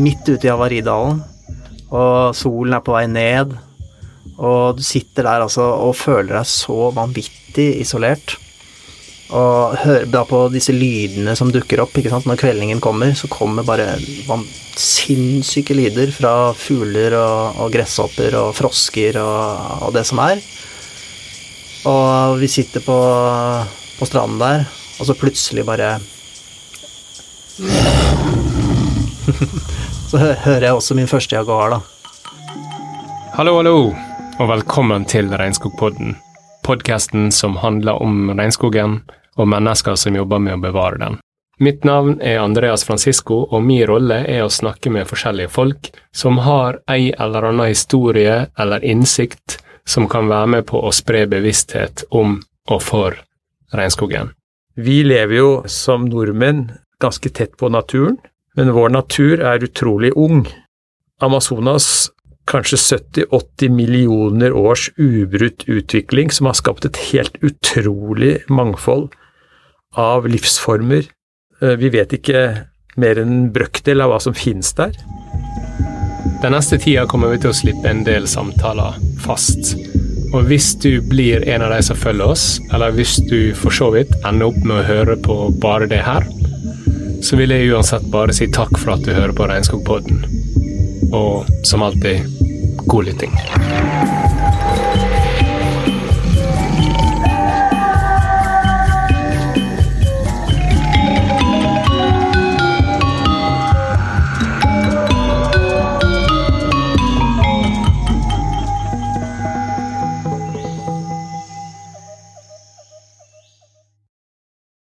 midt ute i Havaridalen, og solen er på vei ned, og du sitter der altså og føler deg så vanvittig isolert. Og hører da på disse lydene som dukker opp ikke sant? når kveldingen kommer, så kommer bare sinnssyke lyder fra fugler og, og gresshopper og frosker og, og det som er. Og vi sitter på, på stranden der, og så plutselig bare Så hører jeg også min første jaguar, da. Hallo, hallo, og velkommen til Regnskogpodden. Podkasten som handler om regnskogen og mennesker som jobber med å bevare den. Mitt navn er Andreas Francisco, og min rolle er å snakke med forskjellige folk som har ei eller annen historie eller innsikt som kan være med på å spre bevissthet om og for regnskogen. Vi lever jo som nordmenn ganske tett på naturen, men vår natur er utrolig ung. Amazonas kanskje 70-80 millioner års ubrutt utvikling som har skapt et helt utrolig mangfold av livsformer. Eh, Vi vet ikke mer enn en brøkdel av hva som finnes der. Den neste tida kommer vi til å slippe en del samtaler fast. Og hvis du blir en av de som følger oss, eller hvis du for så vidt ender opp med å høre på bare det her, så vil jeg uansett bare si takk for at du hører på Regnskogpodden. Og som alltid, god lytting.